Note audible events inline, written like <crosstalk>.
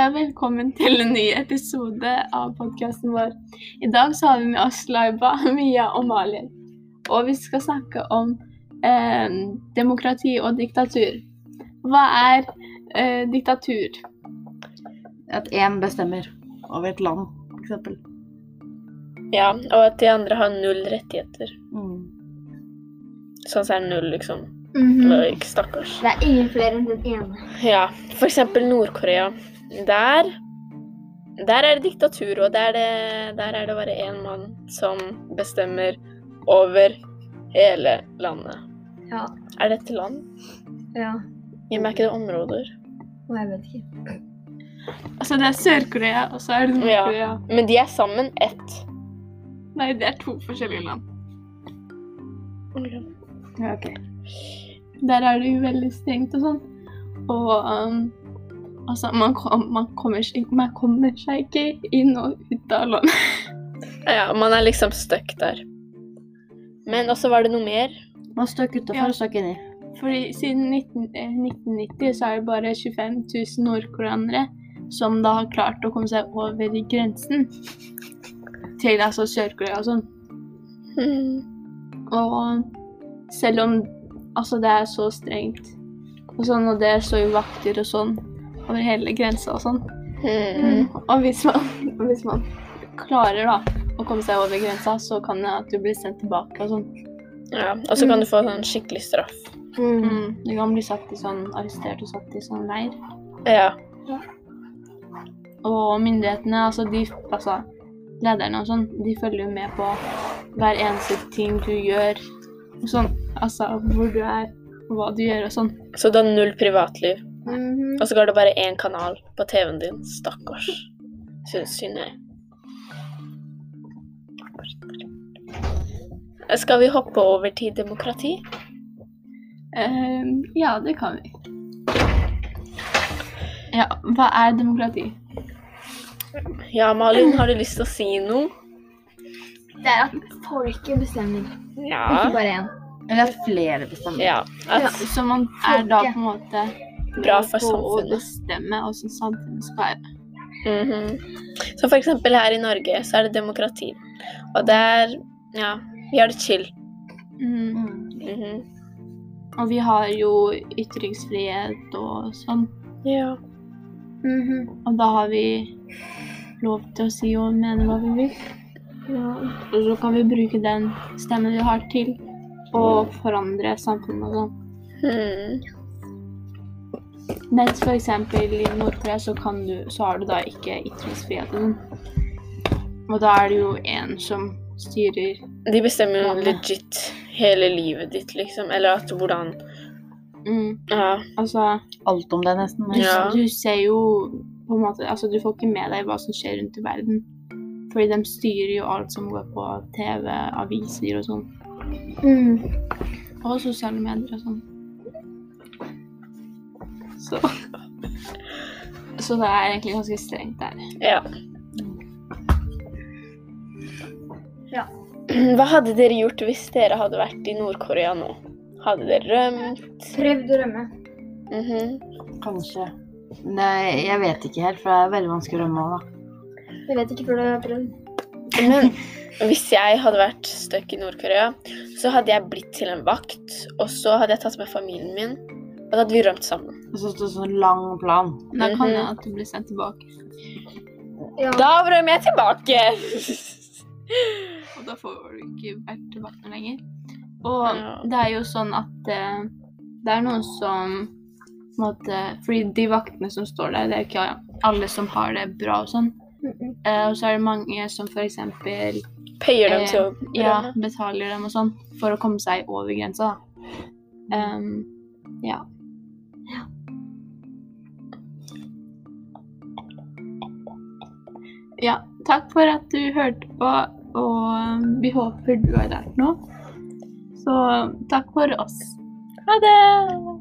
Hei og velkommen til en ny episode av podkasten vår. I dag så har vi med oss Laiba, <laughs> Mia og Malin. Og vi skal snakke om eh, demokrati og diktatur. Hva er eh, diktatur? At én bestemmer over et land, f.eks. Ja, og at de andre har null rettigheter. Mm. Sånn så er det null, liksom. Mhm. Like, stakkars. Det er ingen flere enn den ene. Ja, eksempel Nord-Korea. Der Der er det diktatur, og der er det, der er det bare én mann som bestemmer over hele landet. Ja. Er dette land? Ja. Gi meg ikke det områder. Nei, jeg vet ikke. Altså, det er Sør-Korea, og så er det Nord-Korea. Men de er sammen ett. Nei, det er to forskjellige land. Ja, ok. Der er det jo veldig strengt og sånn. Og um, altså, man, kom, man, kommer, man kommer seg ikke inn og ut av landet. <laughs> Ja, man er liksom stuck der. Men også var det noe mer. Man støkk utafor Ja. og støkk inni. Fordi siden 19, eh, 1990 så er det bare 25 000 nordkoreanere som da har klart å komme seg over grensen til altså Sør-Korea og sånn. Og selv om altså, det er så strengt, og, sånn, og det står jo vakter og sånn over hele grensa og sånn Mm. Og hvis man, <laughs> hvis man klarer da å komme seg over grensa, så kan det at du blir sendt tilbake og sånn. Ja, og så kan du få sånn skikkelig straff. Mm. Du kan bli satt i sånn, arrestert og satt i sånn leir. Ja. Og myndighetene, altså de altså, lederne og sånn, de følger jo med på hver eneste ting du gjør. Og sånn, altså hvor du er, og hva du gjør og sånn. Så du har null privatliv. Mhm. Og så går det bare én kanal på TV-en din. Stakkars. Syns synd jeg. Skal vi hoppe over til demokrati? Eh, ja, det kan vi. Ja, hva er demokrati? Ja, Malin, har du lyst til å si noe? Det er at folket bestemmer, Ja. ikke bare én. Eller at flere bestemmer. Ja. At, Så man er da på en måte Bra for samfunnet. å bestemme hvordan samfunnet skal være. Mhm. Så for eksempel her i Norge så er det demokrati. Og det er Ja, vi har det chill. Mm. Mm. -hmm. Og vi har jo ytringsfrihet og sånn. Ja. -hmm. Og da har vi lov til å si og mene hva vi vil. Og så kan vi bruke den stemmen vi har til å forandre samfunnet og sånn. Mens eksempel i Nord-Korea så, så har du da ikke ytringsfriheten. Og da er det jo en som styrer De bestemmer jo legit hele livet ditt, liksom. Eller at hvordan mm, Ja. Altså Alt om det, nesten. du, Ja. du ser jo på en måte Altså, du får ikke med deg hva som skjer rundt i verden. Fordi de styrer jo alt som går på TV, aviser og sånn. Mm. Og sosiale medier og sånn. Så Så det er egentlig ganske strengt der. ja. Ja. Hva hadde dere gjort hvis dere hadde vært i Nord-Korea nå? Hadde dere rømt? Prøvd å rømme. Mhm. Kanskje. Nei, jeg vet ikke helt, for det er veldig vanskelig å rømme òg, da. Jeg vet ikke før du har prøvd. Men hvis jeg hadde vært stuck i Nord-Korea, så hadde jeg blitt til en vakt, og så hadde jeg tatt med familien min, og da hadde vi rømt sammen. Så det det sånn lang plan. Da kan Mhm. det at du blir sendt tilbake. Ja. Da rømmer jeg tilbake! <laughs> Og da får du ikke vært tilbake lenger. Og Ja. det er jo sånn at eh, det er noen som på en måte, Fordi de vaktene som står der, det er jo ikke alle som har det bra og sånn. Mhm. Eh, og så er det mange som for eksempel Payer dem Eh, til å ja, betaler dem og sånn for å komme seg over grensa. da. Um, ja. Ja, takk for at du hørte på, og vi håper du har lært noe. Så takk for oss. Ha det!